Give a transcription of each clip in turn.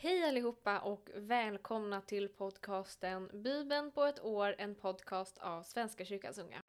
Hej allihopa och välkomna till podcasten Bibeln på ett år, en podcast av Svenska kyrkans unga.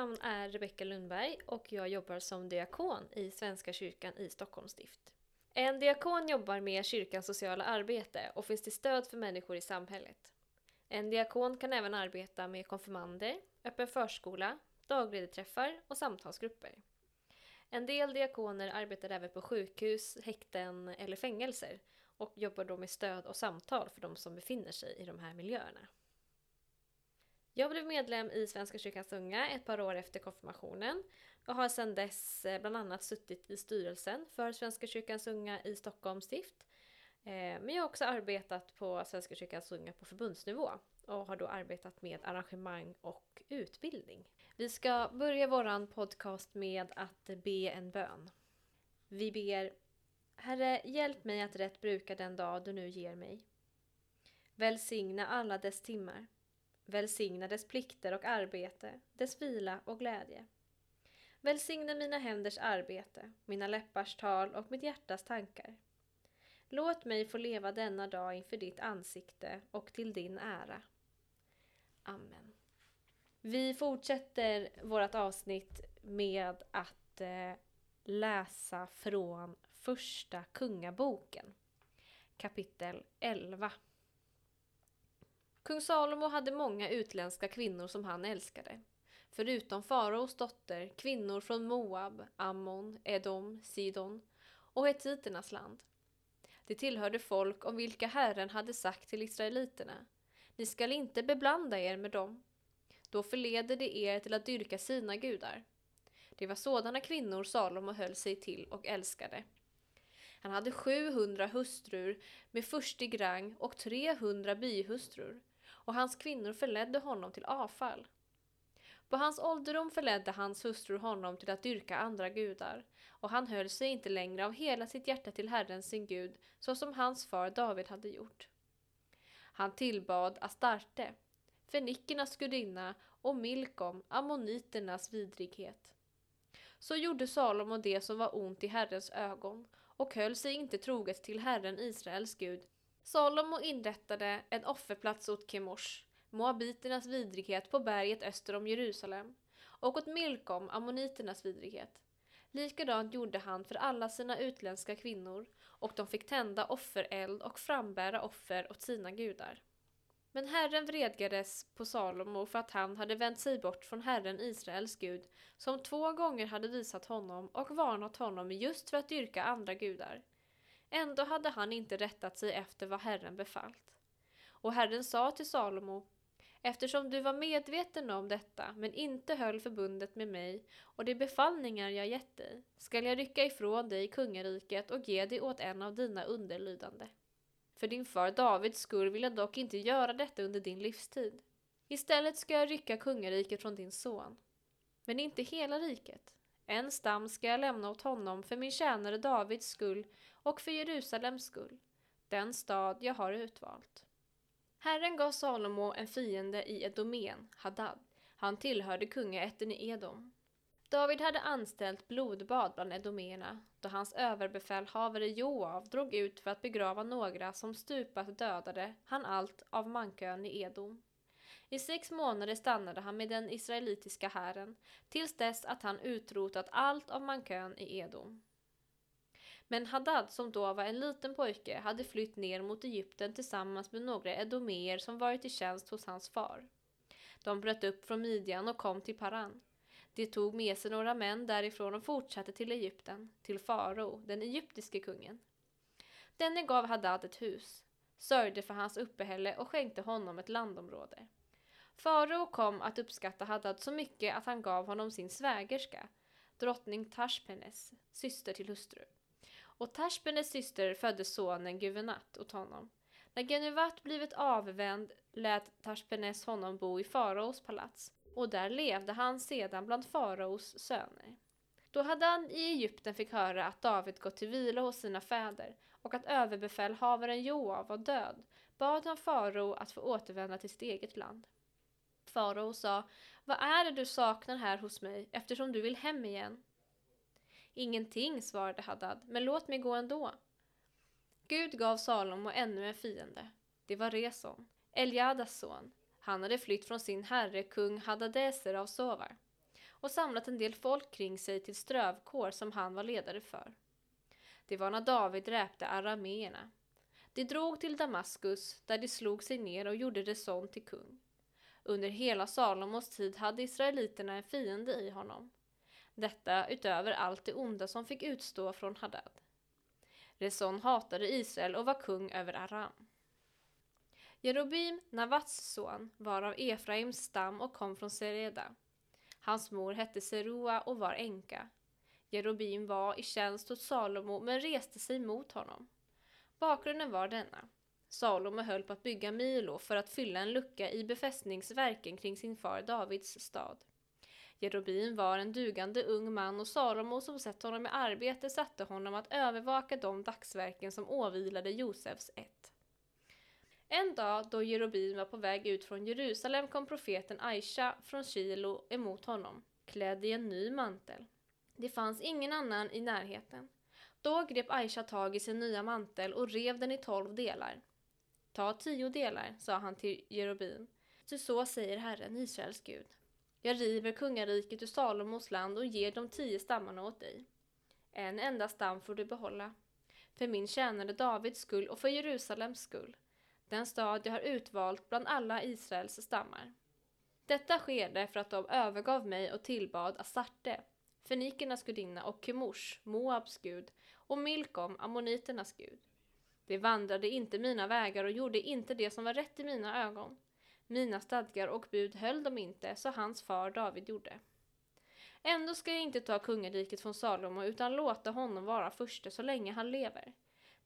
Namn är Rebecka Lundberg och jag jobbar som diakon i Svenska kyrkan i Stockholms stift. En diakon jobbar med kyrkans sociala arbete och finns till stöd för människor i samhället. En diakon kan även arbeta med konfirmander, öppen förskola, dagledarträffar och samtalsgrupper. En del diakoner arbetar även på sjukhus, häkten eller fängelser och jobbar då med stöd och samtal för de som befinner sig i de här miljöerna. Jag blev medlem i Svenska kyrkans unga ett par år efter konfirmationen och har sedan dess eh, bland annat suttit i styrelsen för Svenska kyrkans unga i Stockholms stift. Eh, men jag har också arbetat på Svenska kyrkans unga på förbundsnivå och har då arbetat med arrangemang och utbildning. Vi ska börja våran podcast med att be en bön. Vi ber Herre, hjälp mig att rätt bruka den dag du nu ger mig. Välsigna alla dess timmar Välsigna dess plikter och arbete, dess vila och glädje. Välsigna mina händers arbete, mina läppars tal och mitt hjärtas tankar. Låt mig få leva denna dag inför ditt ansikte och till din ära. Amen. Vi fortsätter vårt avsnitt med att eh, läsa från Första Kungaboken, kapitel 11. Kung Salomo hade många utländska kvinnor som han älskade. Förutom faraos dotter, kvinnor från Moab, Ammon, Edom, Sidon och hetiternas land. Det tillhörde folk om vilka Herren hade sagt till israeliterna, ni skall inte beblanda er med dem. Då förleder de er till att dyrka sina gudar. Det var sådana kvinnor Salomo höll sig till och älskade. Han hade 700 hustrur med förstig rang och 300 bihustrur och hans kvinnor förledde honom till avfall. På hans ålderdom förledde hans hustru honom till att dyrka andra gudar, och han höll sig inte längre av hela sitt hjärta till Herren sin Gud, så som hans far David hade gjort. Han tillbad Astarte, fenikernas gudinna, och Milkom, ammoniternas vidrighet. Så gjorde Salomo det som var ont i Herrens ögon, och höll sig inte troget till Herren Israels Gud, Salomo inrättade en offerplats åt Kemosh, moabiternas vidrighet på berget öster om Jerusalem, och åt Milkom, ammoniternas vidrighet. Likadant gjorde han för alla sina utländska kvinnor, och de fick tända offereld och frambära offer åt sina gudar. Men Herren vredgades på Salomo för att han hade vänt sig bort från Herren Israels Gud, som två gånger hade visat honom och varnat honom just för att dyrka andra gudar. Ändå hade han inte rättat sig efter vad Herren befallt. Och Herren sa till Salomo Eftersom du var medveten om detta, men inte höll förbundet med mig och de befallningar jag gett dig, skall jag rycka ifrån dig kungariket och ge det åt en av dina underlydande. För din far Davids skull vill jag dock inte göra detta under din livstid. Istället ska jag rycka kungariket från din son. Men inte hela riket. En stam ska jag lämna åt honom för min tjänare Davids skull och för Jerusalems skull, den stad jag har utvalt. Herren gav Salomo en fiende i Edomen, Hadad. Han tillhörde kungaätten i Edom. David hade anställt blodbad bland edomerna då hans överbefälhavare Joav drog ut för att begrava några som stupat dödade han allt av mankön i Edom. I sex månader stannade han med den israelitiska hären tills dess att han utrotat allt av mankön i Edom. Men Haddad som då var en liten pojke, hade flytt ner mot Egypten tillsammans med några edomeer som varit i tjänst hos hans far. De bröt upp från Midjan och kom till Paran. De tog med sig några män därifrån och fortsatte till Egypten, till farao, den egyptiske kungen. Denne gav Haddad ett hus, sörjde för hans uppehälle och skänkte honom ett landområde. Farao kom att uppskatta Haddad så mycket att han gav honom sin svägerska, drottning Tashpenes, syster till hustru. Och Tashpenes syster födde sonen Guvenat åt honom. När Genuvat blivit avvänd lät Tashpenes honom bo i faraos palats. och där levde han sedan bland faraos söner. Då Hadan i Egypten fick höra att David gått till vila hos sina fäder och att överbefälhavaren Joab var död bad han farao att få återvända till sitt eget land. Farao sa, vad är det du saknar här hos mig eftersom du vill hem igen? Ingenting, svarade Hadad, men låt mig gå ändå. Gud gav Salomo ännu en fiende. Det var Reson, Eljadas son. Han hade flytt från sin herre kung Hadadeser av Sovar och samlat en del folk kring sig till strövkår som han var ledare för. Det var när David dräpte arameerna. De drog till Damaskus där de slog sig ner och gjorde Reson till kung. Under hela Salomos tid hade israeliterna en fiende i honom. Detta utöver allt det onda som fick utstå från Hadad. Reson hatade Israel och var kung över Aram. Jerobim, Navats son, var av Efraims stam och kom från Sereda. Hans mor hette Serua och var änka. Jerobim var i tjänst hos Salomo men reste sig mot honom. Bakgrunden var denna. Salomo höll på att bygga Milo för att fylla en lucka i befästningsverken kring sin far Davids stad. Jerobin var en dugande ung man och Salomo som sett honom i arbete satte honom att övervaka de dagsverken som åvilade Josefs ett. En dag då Jerobin var på väg ut från Jerusalem kom profeten Aisha från Kilo emot honom, klädd i en ny mantel. Det fanns ingen annan i närheten. Då grep Aisha tag i sin nya mantel och rev den i tolv delar. Ta tio delar, sa han till Jerobin, Ty så säger Herren, Israels Gud. Jag river kungariket ur Salomos land och ger de tio stammarna åt dig. En enda stam får du behålla. För min tjänare Davids skull och för Jerusalems skull. Den stad jag har utvalt bland alla Israels stammar. Detta sker därför att de övergav mig och tillbad Asarte, fenikernas gudinna och Kemosh, Moabs gud, och Milkom, ammoniternas gud. De vandrade inte mina vägar och gjorde inte det som var rätt i mina ögon. Mina stadgar och bud höll de inte, så hans far David gjorde. Ändå ska jag inte ta kungariket från Salomo utan låta honom vara förste så länge han lever.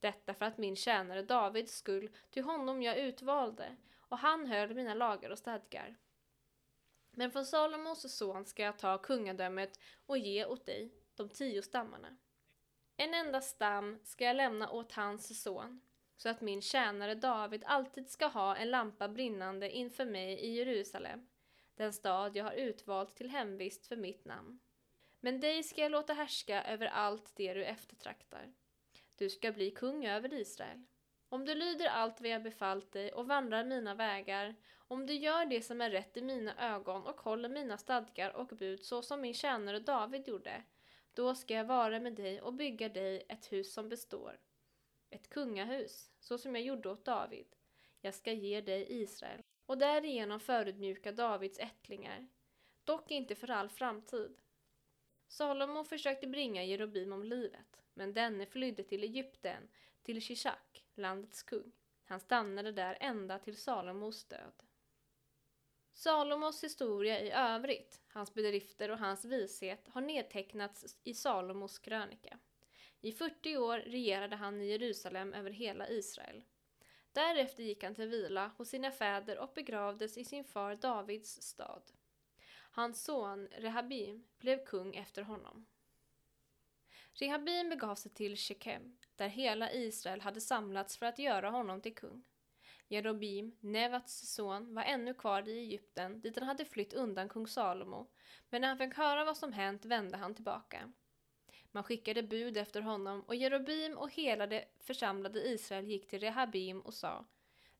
Detta för att min tjänare Davids skull, till honom jag utvalde, och han höll mina lagar och stadgar. Men från Salomos son ska jag ta kungadömet och ge åt dig de tio stammarna. En enda stam ska jag lämna åt hans son, så att min tjänare David alltid ska ha en lampa brinnande inför mig i Jerusalem, den stad jag har utvalt till hemvist för mitt namn. Men dig ska jag låta härska över allt det du eftertraktar. Du ska bli kung över Israel. Om du lyder allt vad jag befallt dig och vandrar mina vägar, om du gör det som är rätt i mina ögon och håller mina stadgar och bud så som min tjänare David gjorde, då ska jag vara med dig och bygga dig ett hus som består. Ett kungahus, så som jag gjorde åt David. Jag ska ge dig Israel och därigenom förödmjuka Davids ättlingar, dock inte för all framtid. Salomo försökte bringa Jerobim om livet, men denne flydde till Egypten, till Shishak, landets kung. Han stannade där ända till Salomos död. Salomos historia i övrigt, hans bedrifter och hans vishet har nedtecknats i Salomos krönika. I 40 år regerade han i Jerusalem över hela Israel. Därefter gick han till vila hos sina fäder och begravdes i sin far Davids stad. Hans son Rehabim blev kung efter honom. Rehabim begav sig till Shekem, där hela Israel hade samlats för att göra honom till kung. Jerobim, Nevats son, var ännu kvar i Egypten dit han hade flytt undan kung Salomo, men när han fick höra vad som hänt vände han tillbaka. Man skickade bud efter honom och Jerobim och hela det församlade Israel gick till Rehabim och sa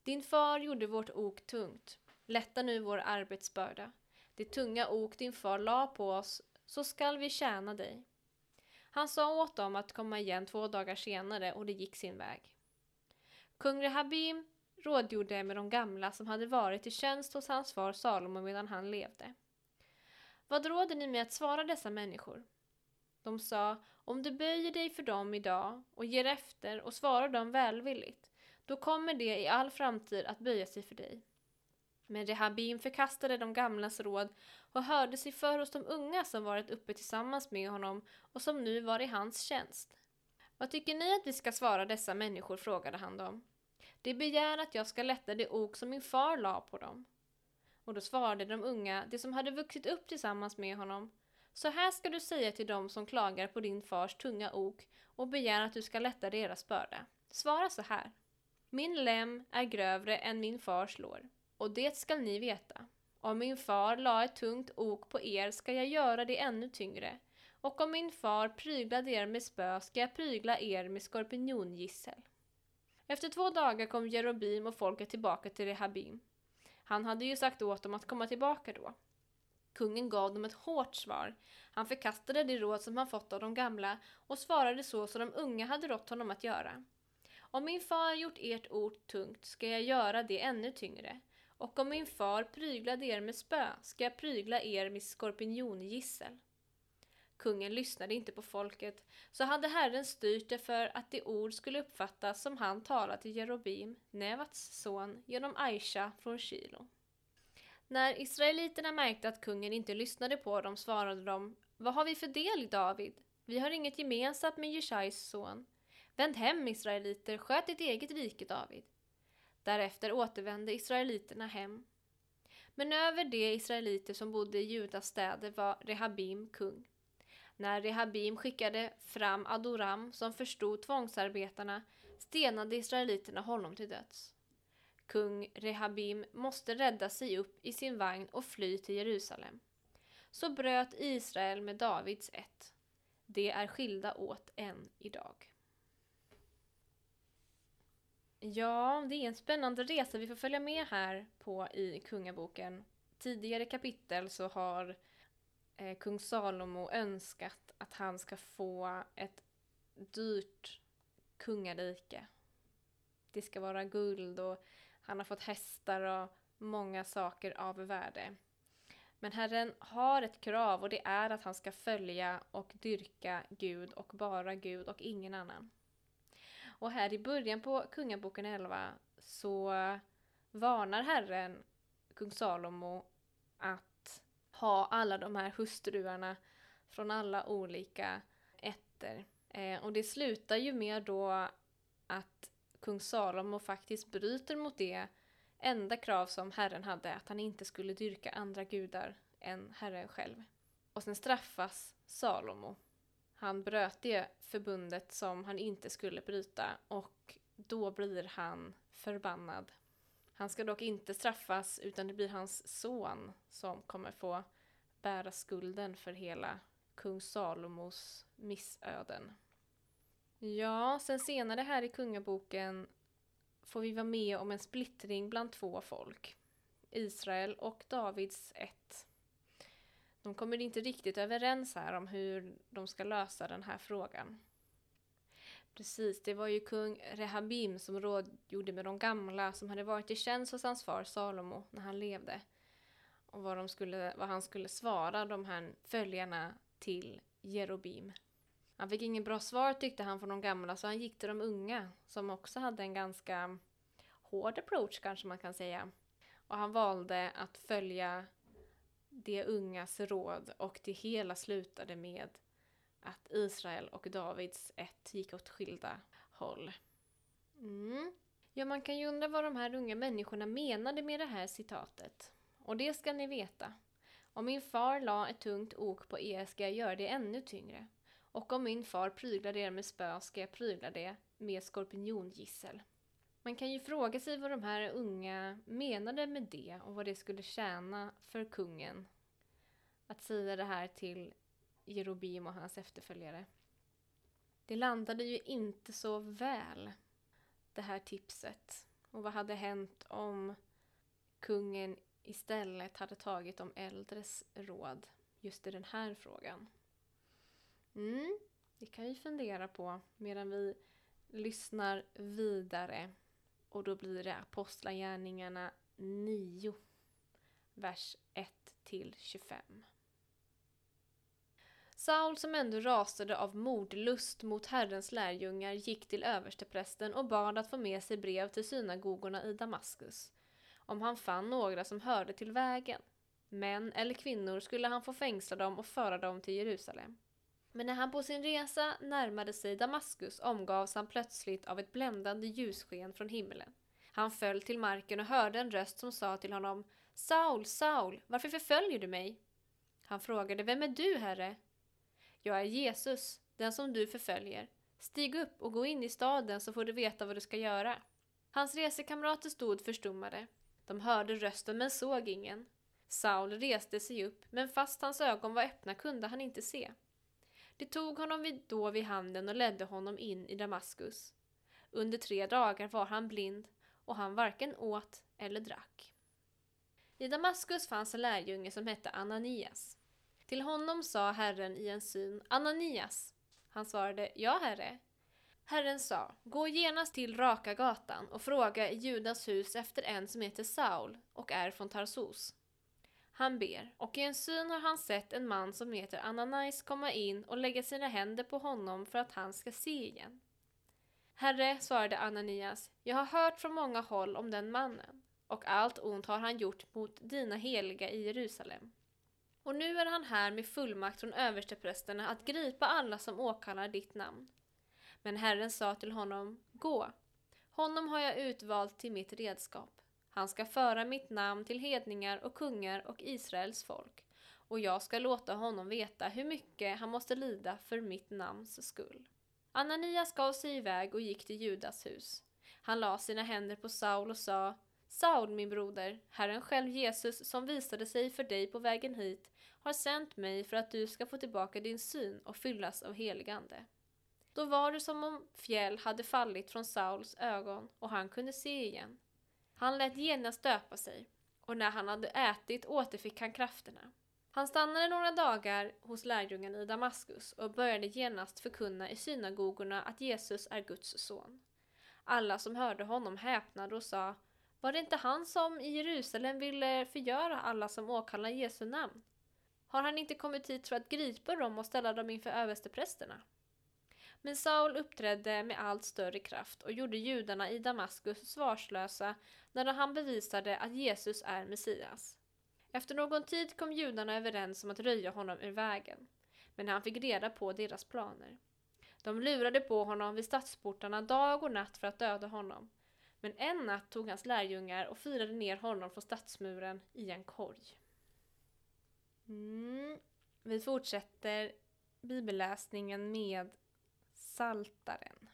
Din far gjorde vårt ok tungt. Lätta nu vår arbetsbörda. Det tunga ok din far la på oss, så skall vi tjäna dig. Han sa åt dem att komma igen två dagar senare och det gick sin väg. Kung Rehabim rådgjorde med de gamla som hade varit i tjänst hos hans far Salomo medan han levde. Vad råder ni med att svara dessa människor? De sa, om du böjer dig för dem idag och ger efter och svarar dem välvilligt, då kommer det i all framtid att böja sig för dig. Men Rehabim förkastade de gamlas råd och hörde sig för hos de unga som varit uppe tillsammans med honom och som nu var i hans tjänst. Vad tycker ni att vi ska svara dessa människor? frågade han dem. De begär att jag ska lätta det ok som min far la på dem. Och då svarade de unga, de som hade vuxit upp tillsammans med honom. Så här ska du säga till dem som klagar på din fars tunga ok och begär att du ska lätta deras börda. Svara så här. Min lem är grövre än min fars lår, och det skall ni veta. Om min far la ett tungt ok på er ska jag göra det ännu tyngre, och om min far pryglade er med spö ska jag prygla er med skorpiongissel. Efter två dagar kom Jerobim och folket tillbaka till Rehabim. Han hade ju sagt åt dem att komma tillbaka då. Kungen gav dem ett hårt svar. Han förkastade det råd som han fått av de gamla och svarade så som de unga hade rått honom att göra. Om min far gjort ert ord tungt ska jag göra det ännu tyngre. Och om min far pryglade er med spö ska jag prygla er med skorpiongissel. Kungen lyssnade inte på folket, så hade Herren styrt det för att det ord skulle uppfattas som han talat till Jerobim, Nevats son, genom Aisha från Shilo. När israeliterna märkte att kungen inte lyssnade på dem svarade de Vad har vi för del i David? Vi har inget gemensamt med Jeshais son. Vänd hem, israeliter, sköt ditt eget rike, David. Därefter återvände israeliterna hem. Men över de israeliter som bodde i Judas städer var Rehabim kung. När Rehabim skickade fram Adoram som förstod tvångsarbetarna stenade israeliterna honom till döds. Kung Rehabim måste rädda sig upp i sin vagn och fly till Jerusalem. Så bröt Israel med Davids ett. De är skilda åt än idag. Ja, det är en spännande resa vi får följa med här på i Kungaboken. Tidigare kapitel så har eh, kung Salomo önskat att han ska få ett dyrt kungarike. Det ska vara guld och han har fått hästar och många saker av värde. Men Herren har ett krav och det är att han ska följa och dyrka Gud och bara Gud och ingen annan. Och här i början på Kungaboken 11 så varnar Herren kung Salomo att ha alla de här hustruarna från alla olika ätter. Eh, och det slutar ju med då att kung Salomo faktiskt bryter mot det enda krav som Herren hade, att han inte skulle dyrka andra gudar än Herren själv. Och sen straffas Salomo han bröt det förbundet som han inte skulle bryta och då blir han förbannad. Han ska dock inte straffas utan det blir hans son som kommer få bära skulden för hela kung Salomos missöden. Ja, sen senare här i kungaboken får vi vara med om en splittring bland två folk. Israel och Davids ett. De kommer inte riktigt överens här om hur de ska lösa den här frågan. Precis, det var ju kung Rehabim som rådgjorde med de gamla som hade varit i tjänst hos hans far Salomo när han levde. Och vad, de skulle, vad han skulle svara de här följarna till Jerobim. Han fick ingen bra svar tyckte han från de gamla så han gick till de unga som också hade en ganska hård approach kanske man kan säga. Och han valde att följa de ungas råd och det hela slutade med att Israel och Davids ett gick åt skilda håll. Mm. Ja, man kan ju undra vad de här unga människorna menade med det här citatet. Och det ska ni veta. Om min far la ett tungt ok på er ska jag göra det ännu tyngre. Och om min far pryglade er med spö ska jag prygla det med skorpiongissel. Man kan ju fråga sig vad de här unga menade med det och vad det skulle tjäna för kungen att säga det här till Jerobim och hans efterföljare. Det landade ju inte så väl, det här tipset. Och vad hade hänt om kungen istället hade tagit de äldres råd just i den här frågan? Mm, det kan vi fundera på medan vi lyssnar vidare och då blir det Apostlagärningarna 9, vers 1 till 25. Saul som ändå rasade av mordlust mot Herrens lärjungar gick till översteprästen och bad att få med sig brev till synagogorna i Damaskus. Om han fann några som hörde till vägen. Män eller kvinnor skulle han få fängsla dem och föra dem till Jerusalem. Men när han på sin resa närmade sig Damaskus omgavs han plötsligt av ett bländande ljussken från himlen. Han föll till marken och hörde en röst som sa till honom Saul, Saul, varför förföljer du mig? Han frågade, vem är du, Herre? Jag är Jesus, den som du förföljer. Stig upp och gå in i staden så får du veta vad du ska göra. Hans resekamrater stod förstummade. De hörde rösten men såg ingen. Saul reste sig upp, men fast hans ögon var öppna kunde han inte se. De tog honom då vid handen och ledde honom in i Damaskus. Under tre dagar var han blind och han varken åt eller drack. I Damaskus fanns en lärjunge som hette Ananias. Till honom sa Herren i en syn, Ananias. Han svarade, ja herre. Herren sa, gå genast till Raka gatan och fråga i Judas hus efter en som heter Saul och är från Tarsus. Han ber, och i en syn har han sett en man som heter Ananias komma in och lägga sina händer på honom för att han ska se igen. Herre, svarade Ananias, jag har hört från många håll om den mannen, och allt ont har han gjort mot dina heliga i Jerusalem. Och nu är han här med fullmakt från översteprästerna att gripa alla som åkallar ditt namn. Men Herren sa till honom, gå, honom har jag utvalt till mitt redskap. Han ska föra mitt namn till hedningar och kungar och Israels folk, och jag ska låta honom veta hur mycket han måste lida för mitt namns skull. Ananias gav sig iväg och gick till Judas hus. Han la sina händer på Saul och sa Saul, min broder, Herren själv Jesus som visade sig för dig på vägen hit har sänt mig för att du ska få tillbaka din syn och fyllas av heligande. Då var det som om fjäll hade fallit från Sauls ögon och han kunde se igen. Han lät genast döpa sig och när han hade ätit återfick han krafterna. Han stannade några dagar hos lärjungen i Damaskus och började genast förkunna i synagogorna att Jesus är Guds son. Alla som hörde honom häpnade och sa Var det inte han som i Jerusalem ville förgöra alla som åkallar Jesu namn? Har han inte kommit hit för att gripa dem och ställa dem inför översteprästerna? Men Saul uppträdde med allt större kraft och gjorde judarna i Damaskus svarslösa när han bevisade att Jesus är Messias. Efter någon tid kom judarna överens om att röja honom ur vägen, men han fick reda på deras planer. De lurade på honom vid stadsportarna dag och natt för att döda honom. Men en natt tog hans lärjungar och firade ner honom från stadsmuren i en korg. Mm. Vi fortsätter bibelläsningen med Saltaren.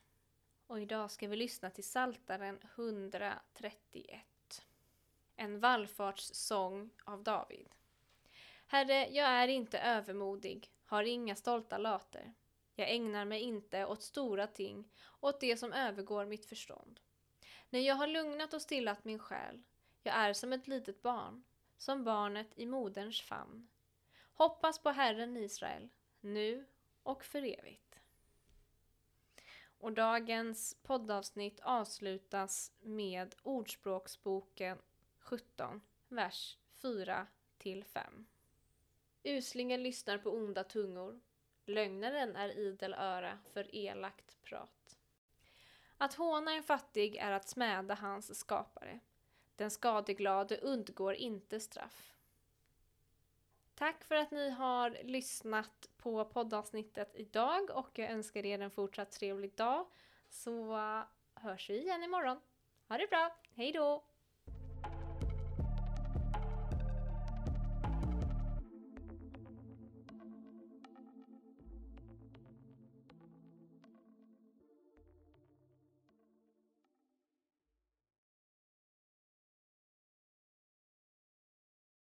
Och idag ska vi lyssna till Saltaren 131 en vallfartssång av David. Herre, jag är inte övermodig, har inga stolta later. Jag ägnar mig inte åt stora ting, åt det som övergår mitt förstånd. När jag har lugnat och stillat min själ, jag är som ett litet barn, som barnet i moderns famn. Hoppas på Herren Israel, nu och för evigt. Och dagens poddavsnitt avslutas med Ordspråksboken 17, vers 4 till 5. Uslingen lyssnar på onda tungor. Lögnaren är idel öra för elakt prat. Att håna en fattig är att smäda hans skapare. Den skadeglade undgår inte straff. Tack för att ni har lyssnat på poddavsnittet idag och jag önskar er en fortsatt trevlig dag. Så eh, hörs vi igen imorgon. Ha det bra, hejdå!